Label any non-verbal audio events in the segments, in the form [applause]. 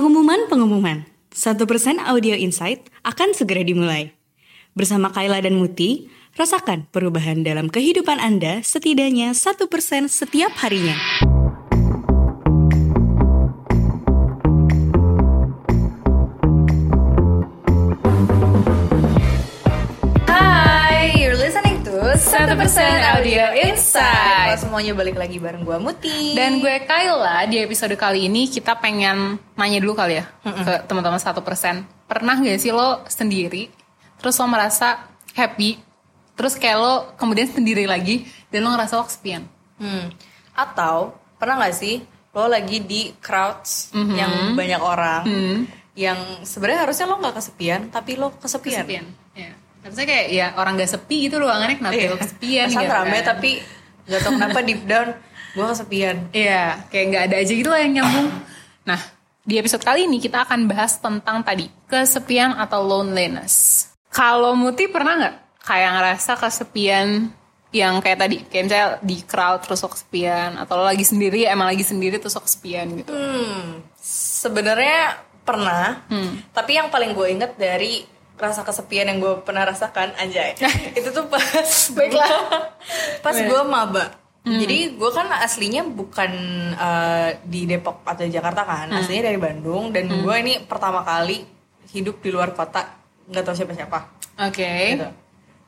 Pengumuman-pengumuman. 1% Audio Insight akan segera dimulai. Bersama Kayla dan Muti, rasakan perubahan dalam kehidupan Anda setidaknya 1% setiap harinya. 100% Audio inside. Halo semuanya balik lagi bareng gue Muti dan gue Kayla. Di episode kali ini kita pengen nanya dulu kali ya mm -mm. ke teman-teman Satu Persen. Pernah gak sih lo sendiri terus lo merasa happy terus kayak lo kemudian sendiri lagi dan lo ngerasa lo kesepian? Hmm. Atau pernah gak sih lo lagi di crowds mm -hmm. yang banyak orang mm -hmm. yang sebenarnya harusnya lo nggak kesepian tapi lo kesepian. kesepian Ya. Harusnya kayak ya orang gak sepi gitu loh, aneh kenapa Iya. lo kesepian Perasaan gitu rame kan. tapi gak tau kenapa deep down gue kesepian Iya, kayak nggak ada aja gitu lah yang nyambung. Nah, di episode kali ini kita akan bahas tentang tadi kesepian atau loneliness. Kalau Muti pernah nggak kayak ngerasa kesepian yang kayak tadi, kayak misalnya di crowd terus kesepian atau lo lagi sendiri emang lagi sendiri terus kesepian gitu. Hmm, sebenarnya pernah, Hmm. tapi yang paling gue inget dari rasa kesepian yang gue pernah rasakan anjay [laughs] itu tuh pas [laughs] Baiklah. [laughs] pas gue maba Hmm. jadi gue kan aslinya bukan eh, di Depok atau Jakarta kan Hmm. aslinya dari Bandung dan gue ini pertama kali hidup di luar kota nggak tahu siapa siapa Oke. gitu.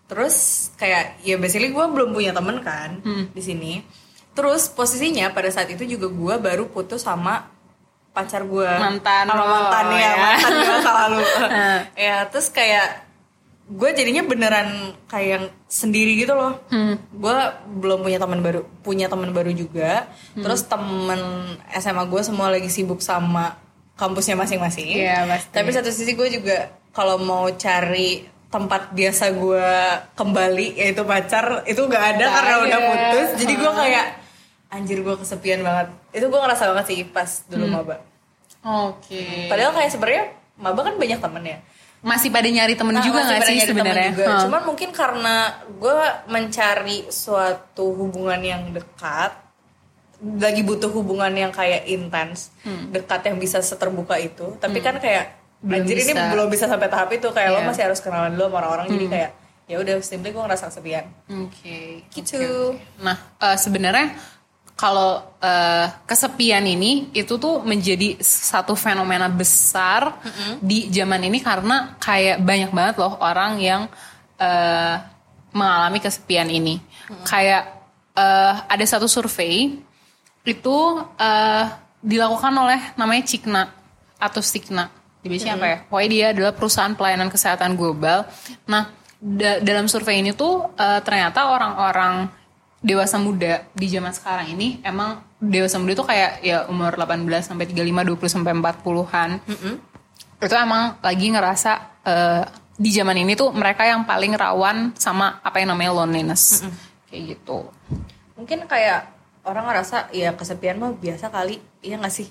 Terus kayak ya basically gue belum punya temen kan Hmm. di sini. Terus posisinya pada saat itu juga gue baru putus sama pacar gue Mantan sama lo, mantannya ya. mantan gue selalu [laughs] ya terus kayak gue jadinya beneran kayak sendiri gitu loh. Hmm. gue belum punya teman baru punya teman baru juga. Hmm. terus temen SMA gue semua lagi sibuk sama kampusnya masing-masing. Iya, pasti. tapi satu sisi gue juga kalau mau cari tempat biasa gue kembali yaitu pacar itu gak ada Nggak karena udah putus. Jadi gue kayak anjir gue kesepian banget itu gue ngerasa banget sih pas dulu Hmm. maba Oke. padahal kayak sebenarnya maba kan banyak temen ya Masih pada nyari temen Nah, juga pada sih sebenarnya? Hah. Cuman mungkin karena gue mencari suatu hubungan yang dekat, lagi butuh hubungan yang kayak intens, dekat yang bisa seterbuka itu. Tapi kan kayak Hmm. Belum anjir ini bisa. belum bisa sampai tahap itu. Kayak lo Iya. Hmm. masih harus kenalan dulu sama orang-orang. Jadi kayak ya udah simply gue ngerasa kesepian. Oke. Gitu. Nah, eh, sebenarnya kalau eh, kesepian ini itu tuh menjadi satu fenomena besar di zaman ini karena kayak banyak banget loh orang yang eh, mengalami kesepian ini. Kayak eh, ada satu survei itu eh, dilakukan oleh namanya Cikna atau Stigna. Dibacanya apa ya? Pokoknya dia adalah perusahaan pelayanan kesehatan global. Nah, da- dalam survei ini tuh eh, ternyata orang-orang dewasa muda di zaman sekarang ini emang dewasa muda tuh kayak ya umur 18 sampai 35, 20 sampai 40-an. Itu emang lagi ngerasa eh, di zaman ini tuh mereka yang paling rawan sama apa yang namanya loneliness. Kayak gitu. Mungkin kayak orang ngerasa ya kesepian mah biasa kali, iya gak sih?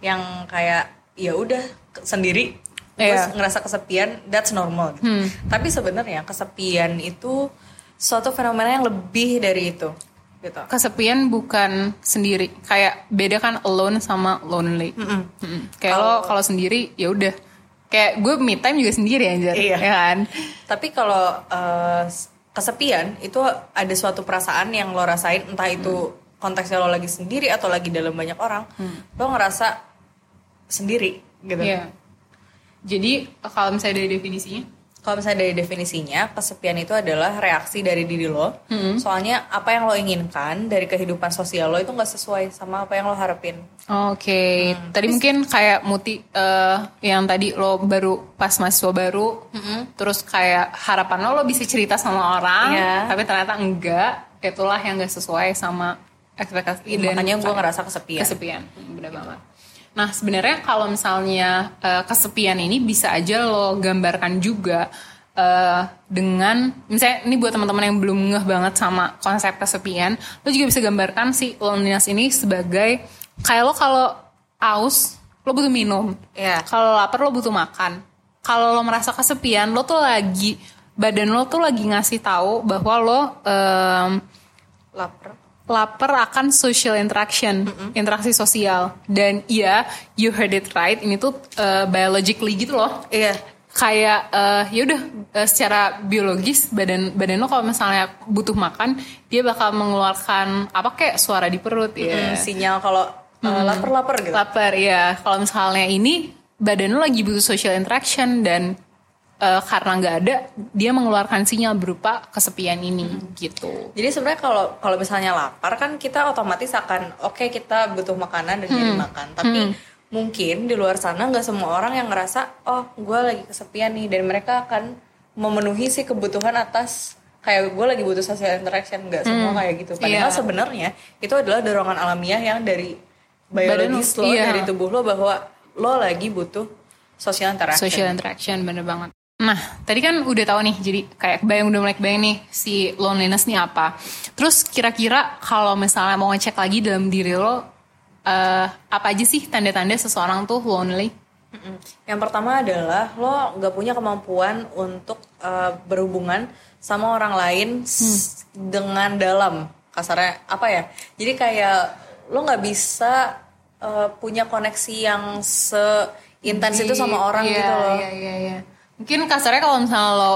Yang kayak ya udah sendiri terus Iya. ngerasa kesepian, that's normal. gitu. Tapi sebenarnya kesepian itu suatu fenomena yang lebih dari itu, gitu. Kesepian bukan sendiri. Kayak beda kan alone sama lonely. Mm-mm. Kayak lo kalau sendiri ya udah. Kayak gue me time juga sendiri anjir. Iya. Ya kan? Tapi kalau eh, kesepian itu ada suatu perasaan yang lo rasain entah itu konteksnya lo lagi sendiri atau lagi dalam banyak orang, lo ngerasa sendiri gitu. Iya. Jadi kalau misalnya dari definisinya, Kalau misalnya dari definisinya, kesepian itu adalah reaksi dari diri lo. Soalnya apa yang lo inginkan dari kehidupan sosial lo itu nggak sesuai sama apa yang lo harapin. Oke, tadi mungkin kayak Muti eh, yang tadi lo baru pas mahasiswa baru, terus kayak harapan lo lo bisa cerita sama orang, Iya. tapi ternyata enggak, itulah yang gak sesuai sama ekspektasi dan Makanya gue ngerasa kesepian. kesepian, Hmm, bener banget. Nah sebenarnya kalau misalnya eh, kesepian ini bisa aja lo gambarkan juga eh, dengan misalnya ini buat teman-teman yang belum ngeh banget sama konsep kesepian, lo juga bisa gambarkan si loneliness ini sebagai kayak lo kalau aus lo butuh minum, Iya. kalau lapar lo butuh makan, kalau lo merasa kesepian lo tuh lagi badan lo tuh lagi ngasih tahu bahwa lo em, Laper. Lapar akan social interaction, interaksi sosial. Dan iya, you heard it right, ini tuh uh, biologically gitu loh. Iya. Kayak uh, ya udah uh, secara biologis badan badan lo kalau misalnya butuh makan, dia bakal mengeluarkan apa kayak suara di perut ya. Hmm, sinyal kalau uh, lapar-lapar gitu. Lapar ya. Kalau misalnya ini badan lo lagi butuh social interaction dan uh, karena nggak ada, dia mengeluarkan sinyal berupa kesepian ini gitu. Jadi sebenarnya kalau kalau misalnya lapar kan kita otomatis akan oke kita butuh makanan dan jadi makan. Tapi mungkin di luar sana nggak semua orang yang ngerasa oh gue lagi kesepian nih dan mereka akan memenuhi si kebutuhan atas kayak gue lagi butuh social interaction nggak semua kayak gitu. Padahal Iya. sebenarnya itu adalah dorongan alamiah yang dari biologis Badan lo, iya. dari tubuh lo bahwa lo lagi butuh social interaction. Social interaction bener banget. Nah, tadi kan udah tahu nih, jadi kayak bayang udah mulai kebayang nih si loneliness nih apa. Terus kira-kira kalau misalnya mau ngecek lagi dalam diri lo, eh, apa aja sih tanda-tanda seseorang tuh lonely? Yang pertama adalah lo nggak punya kemampuan untuk uh, berhubungan sama orang lain s- dengan dalam kasarnya apa ya? Jadi kayak lo nggak bisa uh, punya koneksi yang seintens itu sama orang Iya, gitu loh. Iya, iya, iya. Mungkin kasarnya kalau misalnya lo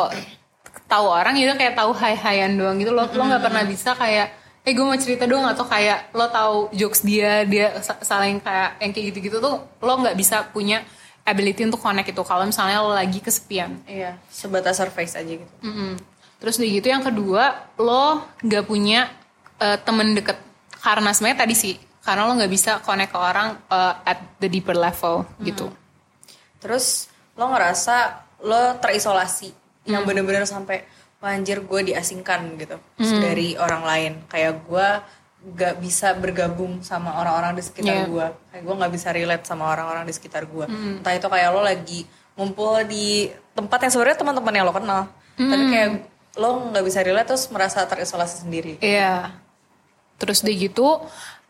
tahu orang itu kayak tahu hai-haian doang gitu. Lo lo nggak pernah bisa kayak eh gue mau cerita dong atau kayak lo tahu jokes dia dia sa- saling kayak yang kayak gitu-gitu tuh lo nggak bisa punya ability untuk connect itu kalau misalnya lo lagi kesepian. Iya, sebatas surface aja gitu. Mm-mm. Terus udah gitu yang kedua lo nggak punya eh, temen deket karena sebenarnya tadi sih karena lo nggak bisa connect ke orang eh, at the deeper level gitu. Terus lo ngerasa lo terisolasi yang bener-bener sampai "Wah, anjir gue diasingkan gitu dari orang lain. Kayak gue gak bisa bergabung sama orang-orang di sekitar Iya. gue. Kayak gue gak bisa relate sama orang-orang di sekitar gue. Entah itu kayak lo lagi ngumpul di tempat yang sebenarnya teman-teman yang lo kenal. Tapi kayak lo nggak bisa relate terus merasa terisolasi sendiri. Iya. Terus udah gitu,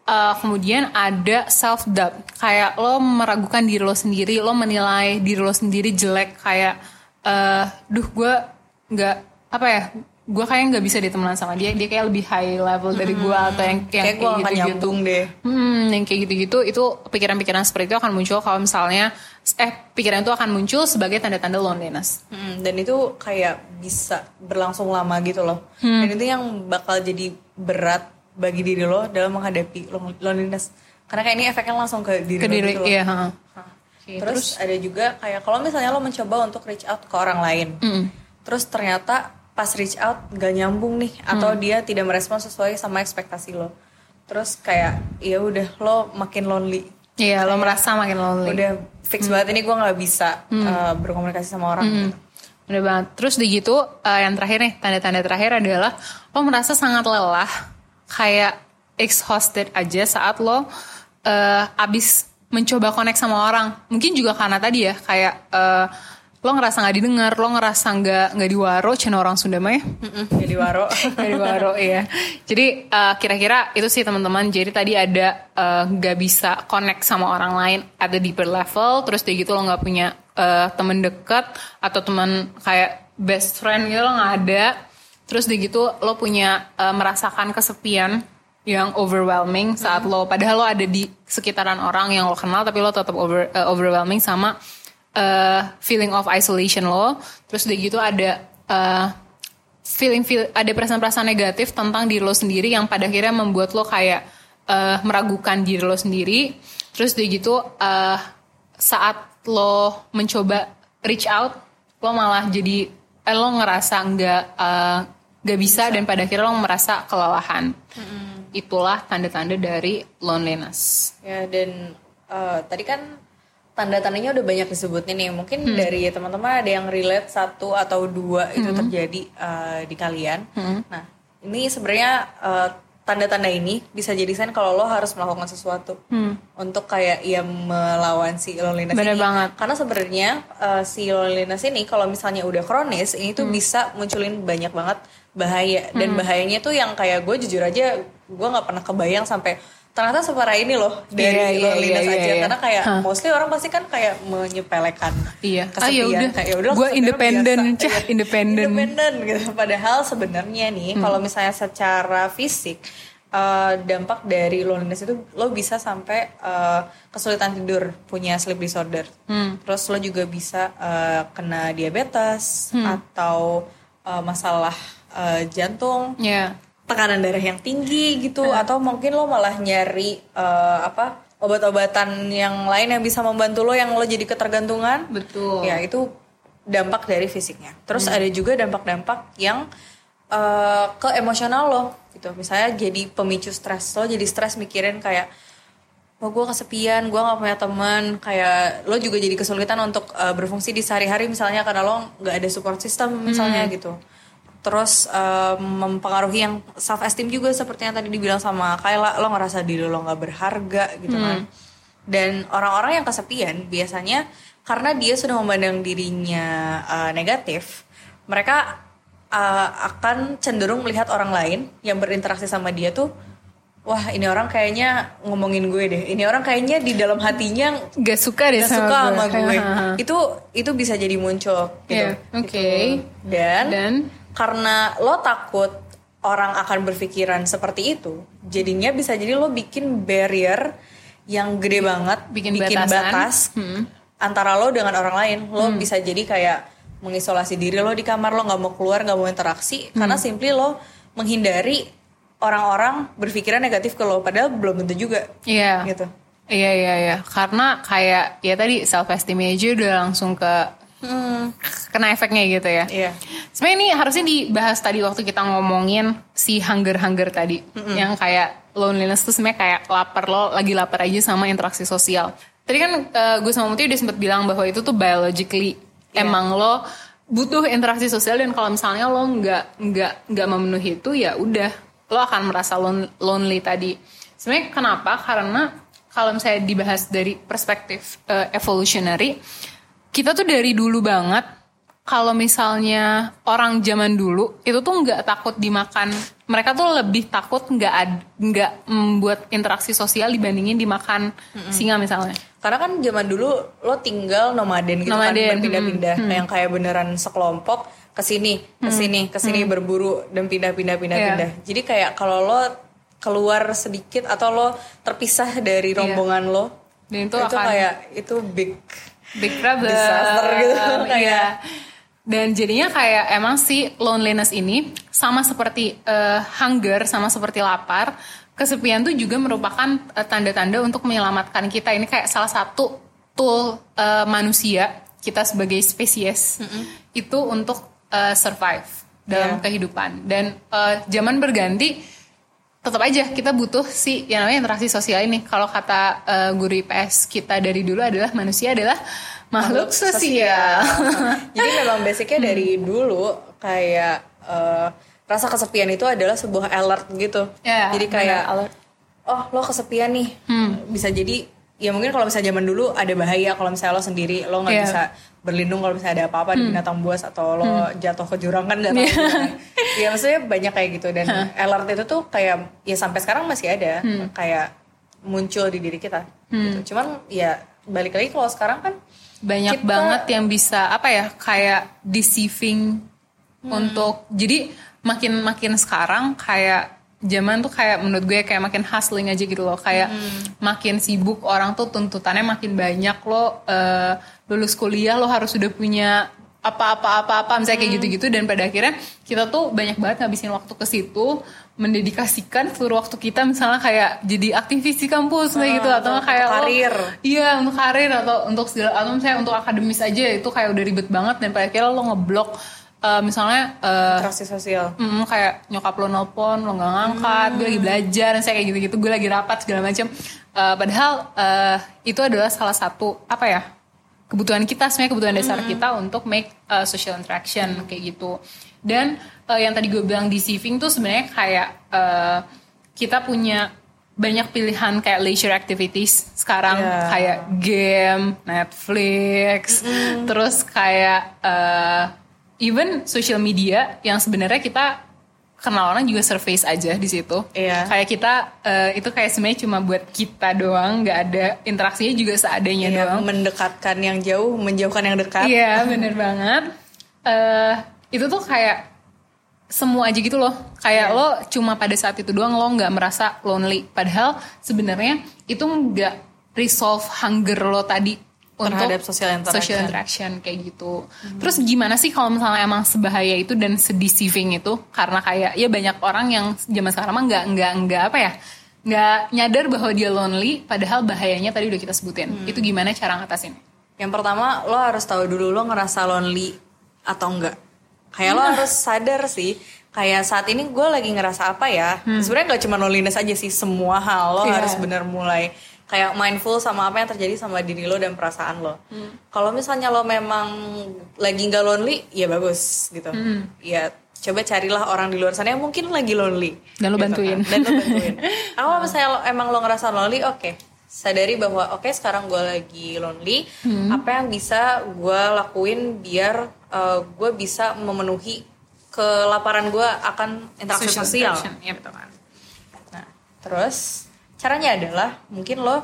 uh, kemudian ada self doubt. Kayak lo meragukan diri lo sendiri, lo menilai diri lo sendiri jelek. Kayak, uh, duh gue nggak apa ya? Gue kayak nggak bisa ditemenan sama dia. Dia kayak lebih high level dari gue atau yang yang Kayak gue gak gitu-gitu. nyambung deh. Hmm, yang kayak gitu-gitu itu pikiran-pikiran seperti itu akan muncul kalau misalnya eh pikiran itu akan muncul sebagai tanda-tanda loneliness. Mm, dan itu kayak bisa berlangsung lama gitu loh. Dan itu yang bakal jadi berat bagi diri lo dalam menghadapi lon- loneliness. Karena kayak ini efeknya langsung ke diri Ke lo diri, gitu loh. iya. ha. Hah. Oke, terus, ada juga kayak kalau misalnya lo mencoba untuk reach out ke orang lain. Terus ternyata pas reach out gak nyambung nih atau dia tidak merespon sesuai sama ekspektasi lo. Terus kayak ya udah lo makin lonely. Iya, lo merasa makin lonely. Udah fix banget ini gue nggak bisa uh, berkomunikasi sama orang. gitu. Bener banget. Terus di gitu eh, yang terakhir nih tanda-tanda terakhir adalah lo merasa sangat lelah, kayak exhausted aja saat lo eh, abis mencoba connect sama orang. Mungkin juga karena tadi ya kayak eh, lo ngerasa nggak didengar, lo ngerasa nggak nggak diwaro, cina orang Sunda mah ya. Mm-mm, jadi waro. Nggak diwaro [laughs] ya. Jadi eh, kira-kira itu sih teman-teman. Jadi tadi ada nggak bisa connect sama orang lain at the deeper level. Terus dari gitu lo nggak punya eh, temen dekat atau teman kayak best friend gitu lo nggak ada. Terus dari gitu lo punya eh, merasakan kesepian yang overwhelming saat lo padahal lo ada di sekitaran orang yang lo kenal tapi lo tetap over, eh, overwhelming sama eh, feeling of isolation lo. Terus dari gitu ada eh, feeling feel ada perasaan-perasaan negatif tentang diri lo sendiri yang pada akhirnya membuat lo kayak eh, meragukan diri lo sendiri terus udah gitu eh, saat lo mencoba reach out lo malah jadi eh, lo ngerasa nggak eh, nggak bisa, dan pada akhirnya lo merasa kelelahan. Itulah tanda-tanda dari loneliness. Ya dan eh, tadi kan tanda-tandanya udah banyak disebutin nih. Mungkin dari teman-teman ada yang relate satu atau dua itu terjadi eh, di kalian. Nah ini sebenarnya eh, tanda-tanda ini bisa jadi sign kalau lo harus melakukan sesuatu. Untuk kayak ya melawan si loneliness Bener ini. banget. Karena sebenarnya eh, si loneliness ini kalau misalnya udah kronis ini tuh bisa munculin banyak banget bahaya dan bahayanya tuh yang kayak gue jujur aja gue nggak pernah kebayang sampai ternyata separah ini loh dari Iya, iya, loneliness iya, aja iya, iya. karena kayak Hah. mostly orang pasti kan kayak menyepelekan Iya. Ah, kesepian ya udah. kayak "Ya udah kesepian independen, biasa." cah, Iya. independen. Hmm. independen gitu padahal sebenarnya nih kalau misalnya secara fisik eh, dampak dari loneliness itu lo bisa sampai eh, kesulitan tidur, punya sleep disorder. Terus lo juga bisa eh, kena diabetes atau eh, masalah eh, jantung, Ya. tekanan darah yang tinggi gitu, atau mungkin lo malah nyari eh, apa obat-obatan yang lain yang bisa membantu lo yang lo jadi ketergantungan. Betul. Ya itu dampak dari fisiknya. Terus ada juga dampak-dampak yang eh, ke emosional lo gitu. Misalnya jadi pemicu stres lo jadi stres mikirin kayak oh gue kesepian, gue nggak punya teman, kayak lo juga jadi kesulitan untuk eh, berfungsi di sehari-hari misalnya karena lo nggak ada support system misalnya gitu. Terus eh, mempengaruhi yang self esteem juga seperti yang tadi dibilang sama Kayla, lo ngerasa diri lo nggak berharga gitu kan. Dan orang-orang yang kesepian biasanya karena dia sudah memandang dirinya eh, negatif, mereka eh, akan cenderung melihat orang lain yang berinteraksi sama dia tuh, wah ini orang kayaknya ngomongin gue deh, ini orang kayaknya di dalam hatinya Gak suka deh gak sama suka gue. sama gue. [laughs] Itu itu bisa jadi muncul gitu. Iya, oke. Gitu. Dan, Dan? Karena lo takut orang akan berpikiran seperti itu, jadinya bisa jadi lo bikin barrier yang gede banget, Bikin batasan. batas Hmm. antara lo dengan orang lain. Lo bisa jadi kayak mengisolasi diri lo di kamar lo nggak mau keluar nggak mau interaksi Hmm. karena simply lo menghindari orang-orang berpikiran negatif ke lo padahal belum tentu juga Iya. gitu. Iya iya iya. Karena kayak ya tadi self esteem aja udah langsung ke kena efeknya gitu ya. Iya. Sebenarnya ini harusnya dibahas tadi waktu kita ngomongin si hunger-hunger tadi. Yang kayak loneliness tuh sebenarnya kayak lapar lo lagi lapar aja sama interaksi sosial. Tadi kan eh, gue sama Muti udah sempat bilang bahwa itu tuh biologically emang lo butuh interaksi sosial dan kalau misalnya lo nggak nggak nggak memenuhi itu ya udah lo akan merasa lon- lonely tadi. Sebenarnya kenapa? Karena kalau misalnya dibahas dari perspektif eh, evolutionary, kita tuh dari dulu banget kalau misalnya orang zaman dulu itu tuh nggak takut dimakan. Mereka tuh lebih takut nggak nggak membuat interaksi sosial dibandingin dimakan singa misalnya. Karena kan zaman dulu lo tinggal nomaden gitu Nomaden, kan berpindah-pindah. Yang kayak beneran sekelompok ke sini, ke sini, ke sini berburu dan pindah-pindah pindah-pindah. Jadi kayak kalau lo keluar sedikit atau lo terpisah dari rombongan lo, Dan itu itu, akan- kayak itu big big problem Disaster gitu, [laughs] kayak. Iya. dan jadinya kayak emang si loneliness ini sama seperti eh, hunger sama seperti lapar kesepian tuh juga merupakan eh, tanda-tanda untuk menyelamatkan kita ini kayak salah satu tool eh, manusia kita sebagai spesies itu untuk eh, survive dalam Iya. kehidupan dan eh, zaman berganti tetap aja kita butuh si yang namanya interaksi sosial ini. Kalau kata eh, guru IPS kita dari dulu adalah manusia adalah makhluk, sosial. [laughs] Jadi memang basicnya dari dulu kayak eh, rasa kesepian itu adalah sebuah alert gitu. Ya, Jadi kayak alert. oh lo kesepian nih, bisa jadi ya mungkin kalau misalnya zaman dulu ada bahaya kalau misalnya lo sendiri lo nggak Iya. bisa berlindung kalau misalnya ada apa-apa di binatang buas atau lo jatuh ke jurang kan nggak tahu kan. ya maksudnya banyak kayak gitu. Dan alert itu tuh kayak ya sampai sekarang masih ada kayak muncul di diri kita. Gitu. cuman ya balik lagi kalau sekarang kan Banyak Kita- banget yang bisa apa ya kayak deceiving untuk jadi makin makin sekarang kayak zaman tuh kayak menurut gue kayak makin hustling aja gitu loh. Kayak makin sibuk orang tuh tuntutannya makin banyak lo eh, lulus kuliah lo harus sudah punya apa-apa-apa-apa misalnya kayak gitu-gitu. Dan pada akhirnya kita tuh banyak banget ngabisin waktu ke situ mendedikasikan seluruh waktu kita misalnya kayak jadi aktivis di kampus kayak gitu. Atau atau kayak untuk lo- karir. Iya untuk karir atau untuk segala atau misalnya untuk akademis aja itu kayak udah ribet banget. Dan pada akhirnya lo ngeblok eh, misalnya eh, interaksi sosial. Mm, kayak nyokap lo nelpon lo nggak ngangkat gue lagi belajar dan saya kayak gitu-gitu gue lagi rapat segala macam Eh, padahal eh, itu adalah salah satu apa ya kebutuhan kita sebenarnya kebutuhan dasar kita untuk make uh, social interaction kayak gitu. Dan uh, yang tadi gue bilang deceiving tuh sebenarnya kayak uh, kita punya banyak pilihan kayak leisure activities sekarang. Iya. kayak game Netflix terus kayak uh, even social media yang sebenarnya kita kenal orang juga surface aja di situ. Iya. kayak kita uh, itu kayak sebenarnya cuma buat kita doang nggak ada interaksinya juga seadanya Iya, doang. mendekatkan yang jauh menjauhkan yang dekat. Iya [laughs] bener banget. eh itu tuh kayak semua aja gitu loh. Kayak lo cuma pada saat itu doang lo nggak merasa lonely. Padahal sebenarnya itu nggak resolve hunger lo tadi Terhadap untuk social interaction. social interaction kayak gitu. Terus gimana sih kalau misalnya emang sebahaya itu dan sedeceiving itu karena kayak ya banyak orang yang zaman sekarang mah nggak nggak nggak apa ya nggak nyadar bahwa dia lonely padahal bahayanya tadi udah kita sebutin. Itu gimana cara ngatasin? Yang pertama lo harus tahu dulu lo ngerasa lonely atau enggak. Kayak lo harus sadar sih. Kayak saat ini gue lagi ngerasa apa ya? Sebenarnya gak cuma loneliness aja sih, semua hal lo Iya. harus bener mulai kayak mindful sama apa yang terjadi sama diri lo dan perasaan lo. Kalau misalnya lo memang lagi nggak lonely, ya bagus gitu. Ya coba carilah orang di luar sana yang mungkin lagi lonely. Dan lo Gitu bantuin. kan. Dan lo bantuin. [laughs] Kalau misalnya lo, emang lo ngerasa lonely, oke. Sadari bahwa oke sekarang gue lagi lonely. Apa yang bisa gue lakuin biar gue bisa memenuhi kelaparan gue akan interaksi sosial. Iya betul kan. Nah, terus caranya adalah mungkin lo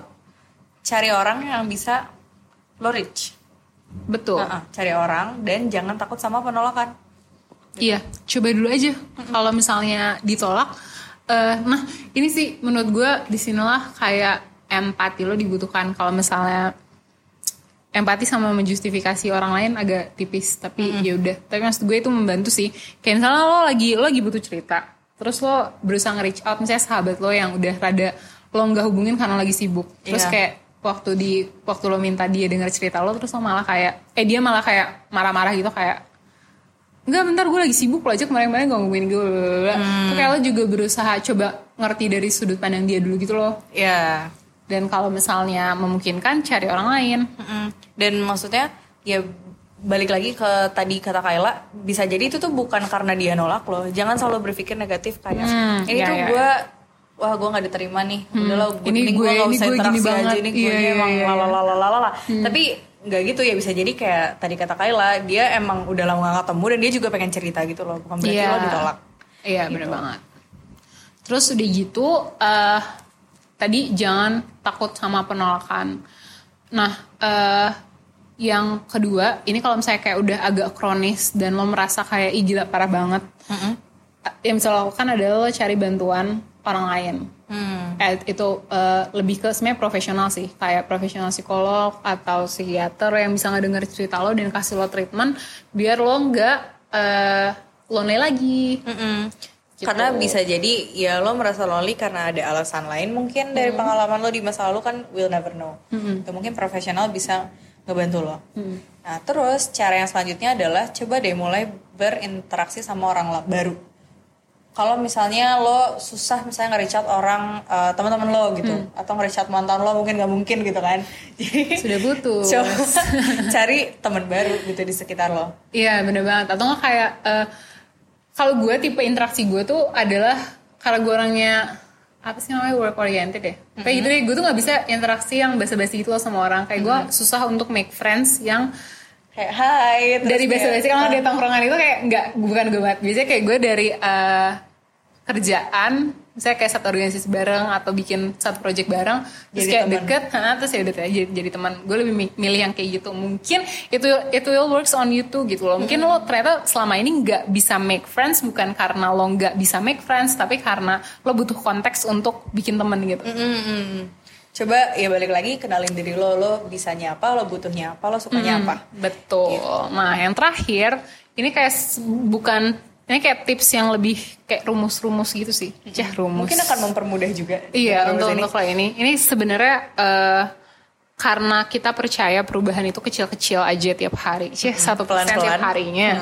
cari orang yang bisa lo reach. Betul. Nah, cari orang dan jangan takut sama penolakan. Iya, coba dulu aja. Kalau misalnya ditolak, eh, nah ini sih menurut gue di sinilah kayak empati lo dibutuhkan. Kalau misalnya empati sama menjustifikasi orang lain agak tipis, tapi ya udah. Tapi maksud gue itu membantu sih. Kayak misalnya lo lagi lo lagi butuh cerita, terus lo berusaha nge-reach out misalnya sahabat lo yang udah rada lo nggak hubungin karena lagi sibuk. Terus Iya. kayak waktu di waktu lo minta dia denger cerita lo, terus lo malah kayak eh dia malah kayak marah-marah gitu kayak Enggak bentar gue lagi sibuk lo aja kemarin-kemarin gak ngomongin gue Tuh kayak lo juga berusaha coba ngerti dari sudut pandang dia dulu gitu loh Ya, Dan kalau misalnya memungkinkan cari orang lain. Dan maksudnya ya balik lagi ke tadi kata Kayla bisa jadi itu tuh bukan karena dia nolak loh. Jangan selalu berpikir negatif kayak Hmm, ini iya, tuh iya. gue wah gue nggak diterima nih. Udahlah gue Ini gue- nggak usah gue gini interaksi aja banget. ini gue iya, emang iya. lalalalalala. Tapi nggak gitu ya bisa jadi kayak tadi kata Kayla dia emang udah lama gak ketemu dan dia juga pengen cerita gitu loh bukan berarti Iya. lo ditolak. Iya bener banget Terus udah gitu eh Tadi jangan takut sama penolakan Nah eh yang kedua Ini kalau misalnya kayak udah agak kronis Dan lo merasa kayak Ih gila parah banget Yang bisa lo lakukan adalah lo cari bantuan orang lain Hmm. Kayak itu eh, lebih ke sebenarnya profesional sih kayak profesional psikolog atau psikiater yang bisa ngedenger cerita lo dan kasih lo treatment biar lo nggak eh, lonely lagi Mm-mm. Gitu. Karena bisa jadi ya lo merasa lonely karena ada alasan lain mungkin dari pengalaman lo di masa lalu kan we'll never know. Atau mungkin profesional bisa ngebantu lo. Nah terus cara yang selanjutnya adalah coba deh mulai berinteraksi sama orang baru. Kalau misalnya lo susah misalnya nge-reach out orang eh, teman-teman lo gitu atau nge-reach out mantan lo mungkin nggak mungkin gitu kan. Jadi sudah butuh [laughs] coba cari teman baru gitu di sekitar lo. Iya bener banget. Atau nggak kayak eh, kalau gue tipe interaksi gue tuh adalah karena gue orangnya apa sih namanya work oriented ya. Kayak gitu deh. Gue tuh nggak bisa interaksi yang basa-basi gitu loh sama orang. Kayak gue susah untuk make friends yang Kayak hai terus dari basa-basi kalau di tongkrongan itu kayak nggak bukan gue banget. Biasanya kayak gue dari eh, kerjaan misalnya kayak satu organisasi bareng atau bikin satu project bareng terus Jadi kayak teman. deket ha, terus ya udah jadi, jadi teman gue lebih mi- milih yang kayak gitu mungkin itu itu will works on you too gitu loh mungkin lo ternyata selama ini nggak bisa make friends bukan karena lo nggak bisa make friends tapi karena lo butuh konteks untuk bikin temen gitu Mm-mm. Coba ya balik lagi kenalin diri lo, lo bisanya apa, lo butuhnya apa, lo sukanya apa. Betul. Nah, yang terakhir ini kayak bukan ini kayak tips yang lebih kayak rumus-rumus gitu sih. Cah rumus. Mungkin akan mempermudah juga. Iya untuk ini. untuk lo ini. Ini sebenarnya eh, karena kita percaya perubahan itu kecil-kecil aja tiap hari. Cih satu persen tiap harinya.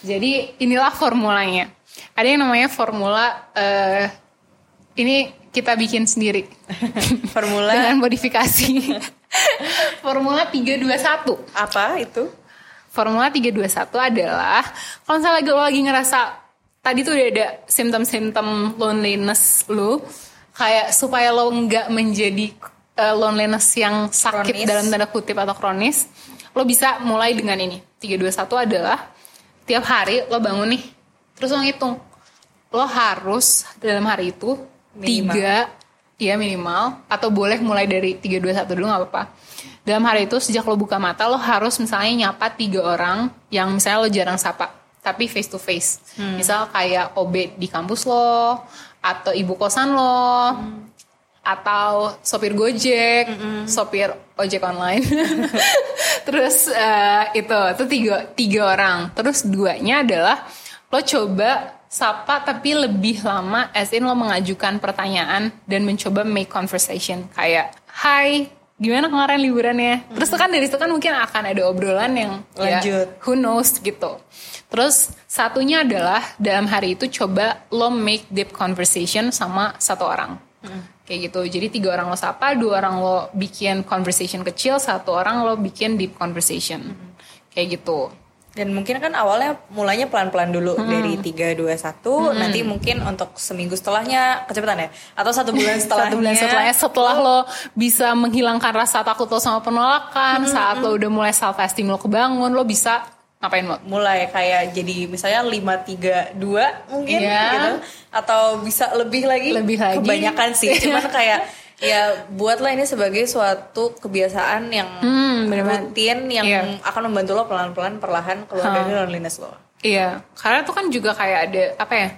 Jadi inilah formulanya. Ada yang namanya formula eh, ini kita bikin sendiri. [laughs] Formula dengan modifikasi. [laughs] formula 321. apa itu? Formula 321 adalah kalau misalnya lagi, lo lagi ngerasa tadi tuh udah ada simptom-simptom loneliness lu kayak supaya lo nggak menjadi uh, loneliness yang sakit Kronis. dalam tanda kutip atau kronis, lo bisa mulai dengan ini. 321 adalah tiap hari lo bangun nih, terus lo ngitung. Lo harus dalam hari itu Minimal. tiga ya minimal atau boleh mulai dari 321 dulu nggak apa-apa. Dalam hari itu sejak lo buka mata lo harus misalnya nyapa tiga orang yang misalnya lo jarang sapa. tapi face to face. Misal kayak OB di kampus lo atau ibu kosan lo atau sopir Gojek, sopir ojek online. [laughs] Terus eh, itu itu tiga tiga orang. Terus duanya adalah lo coba sapa tapi lebih lama as in lo mengajukan pertanyaan dan mencoba make conversation. Kayak hai gimana kemarin liburannya? Terus tuh kan dari situ kan mungkin akan ada obrolan yang ya, Lanjut. who knows gitu. Terus satunya adalah dalam hari itu coba lo make deep conversation sama satu orang. Kayak gitu. Jadi tiga orang lo sapa dua orang lo bikin conversation kecil satu orang lo bikin deep conversation. Kayak gitu Dan mungkin kan awalnya mulainya pelan-pelan dulu dari 3 2 1, nanti mungkin untuk seminggu setelahnya kecepatan ya atau satu bulan [laughs] setelahnya. satu bulan setelahnya setelah lo bisa menghilangkan rasa takut lo sama penolakan saat lo udah mulai self esteem lo kebangun lo bisa ngapain lo mulai kayak jadi misalnya 5 3 2 mungkin Iya. gitu atau bisa lebih lagi. Lebih lagi. Kebanyakan sih, cuman kayak [laughs] ya buatlah ini sebagai suatu kebiasaan yang bener-bener. rutin yang Iya. akan membantu lo pelan-pelan perlahan keluar dari loneliness lo. Iya, karena tuh kan juga kayak ada apa ya?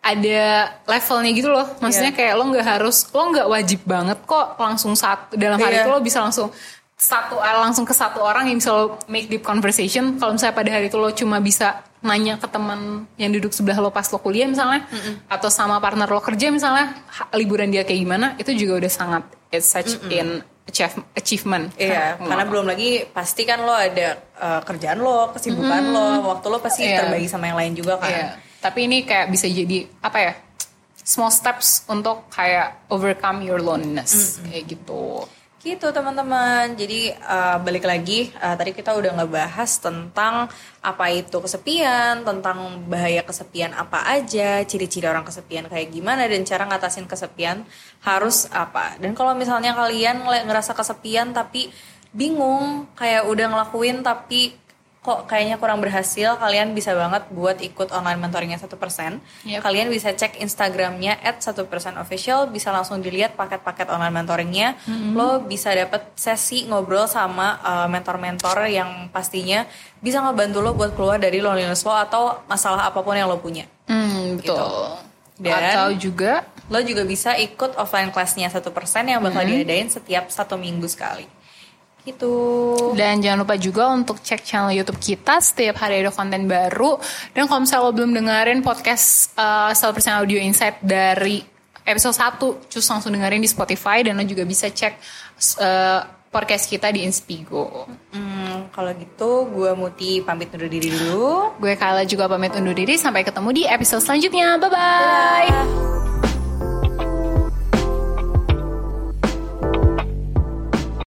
Ada levelnya gitu loh. Maksudnya kayak lo nggak harus, lo nggak wajib banget kok langsung satu dalam hari Iya. itu lo bisa langsung satu langsung ke satu orang yang bisa lo make deep conversation. Kalau misalnya pada hari itu lo cuma bisa nanya ke teman yang duduk sebelah lo pas lo kuliah misalnya, atau sama partner lo kerja misalnya, liburan dia kayak gimana, itu juga udah sangat it's such in achieve- achievement. Iya, Nah, karena belum lagi pasti kan lo ada uh, kerjaan lo, kesibukan lo, waktu lo pasti Iya. terbagi sama yang lain juga kan. Iya. Tapi ini kayak bisa jadi apa ya? Small steps untuk kayak overcome your loneliness kayak gitu. Gitu teman-teman. Jadi uh, balik lagi uh, tadi kita udah ngebahas tentang apa itu kesepian, tentang bahaya kesepian apa aja, ciri-ciri orang kesepian kayak gimana dan cara ngatasin kesepian harus apa. Dan kalau misalnya kalian ngerasa kesepian tapi bingung kayak udah ngelakuin tapi kok kayaknya kurang berhasil, kalian bisa banget buat ikut online mentoringnya 1%. Yep. Kalian bisa cek Instagramnya at 1% official, bisa langsung dilihat paket-paket online mentoringnya. Lo bisa dapet sesi ngobrol sama uh, mentor-mentor yang pastinya bisa ngebantu lo buat keluar dari loneliness lo atau masalah apa pun yang lo punya. Hmm, betul. Gitu. Dan- Atau juga Lo juga bisa ikut offline kelasnya 1% yang bakal diadain setiap satu minggu sekali. Gitu. dan jangan lupa juga untuk cek channel YouTube kita setiap hari ada konten baru. Dan kalau misalnya lo belum dengerin podcast uh, 100% Audio Insight dari episode 1, cus langsung dengerin di Spotify dan lo juga bisa cek uh, podcast kita di Inspigo. Hmm, kalau gitu gue Muti pamit undur diri dulu. Gue Kala juga pamit undur diri sampai ketemu di episode selanjutnya. Bye bye. Bye.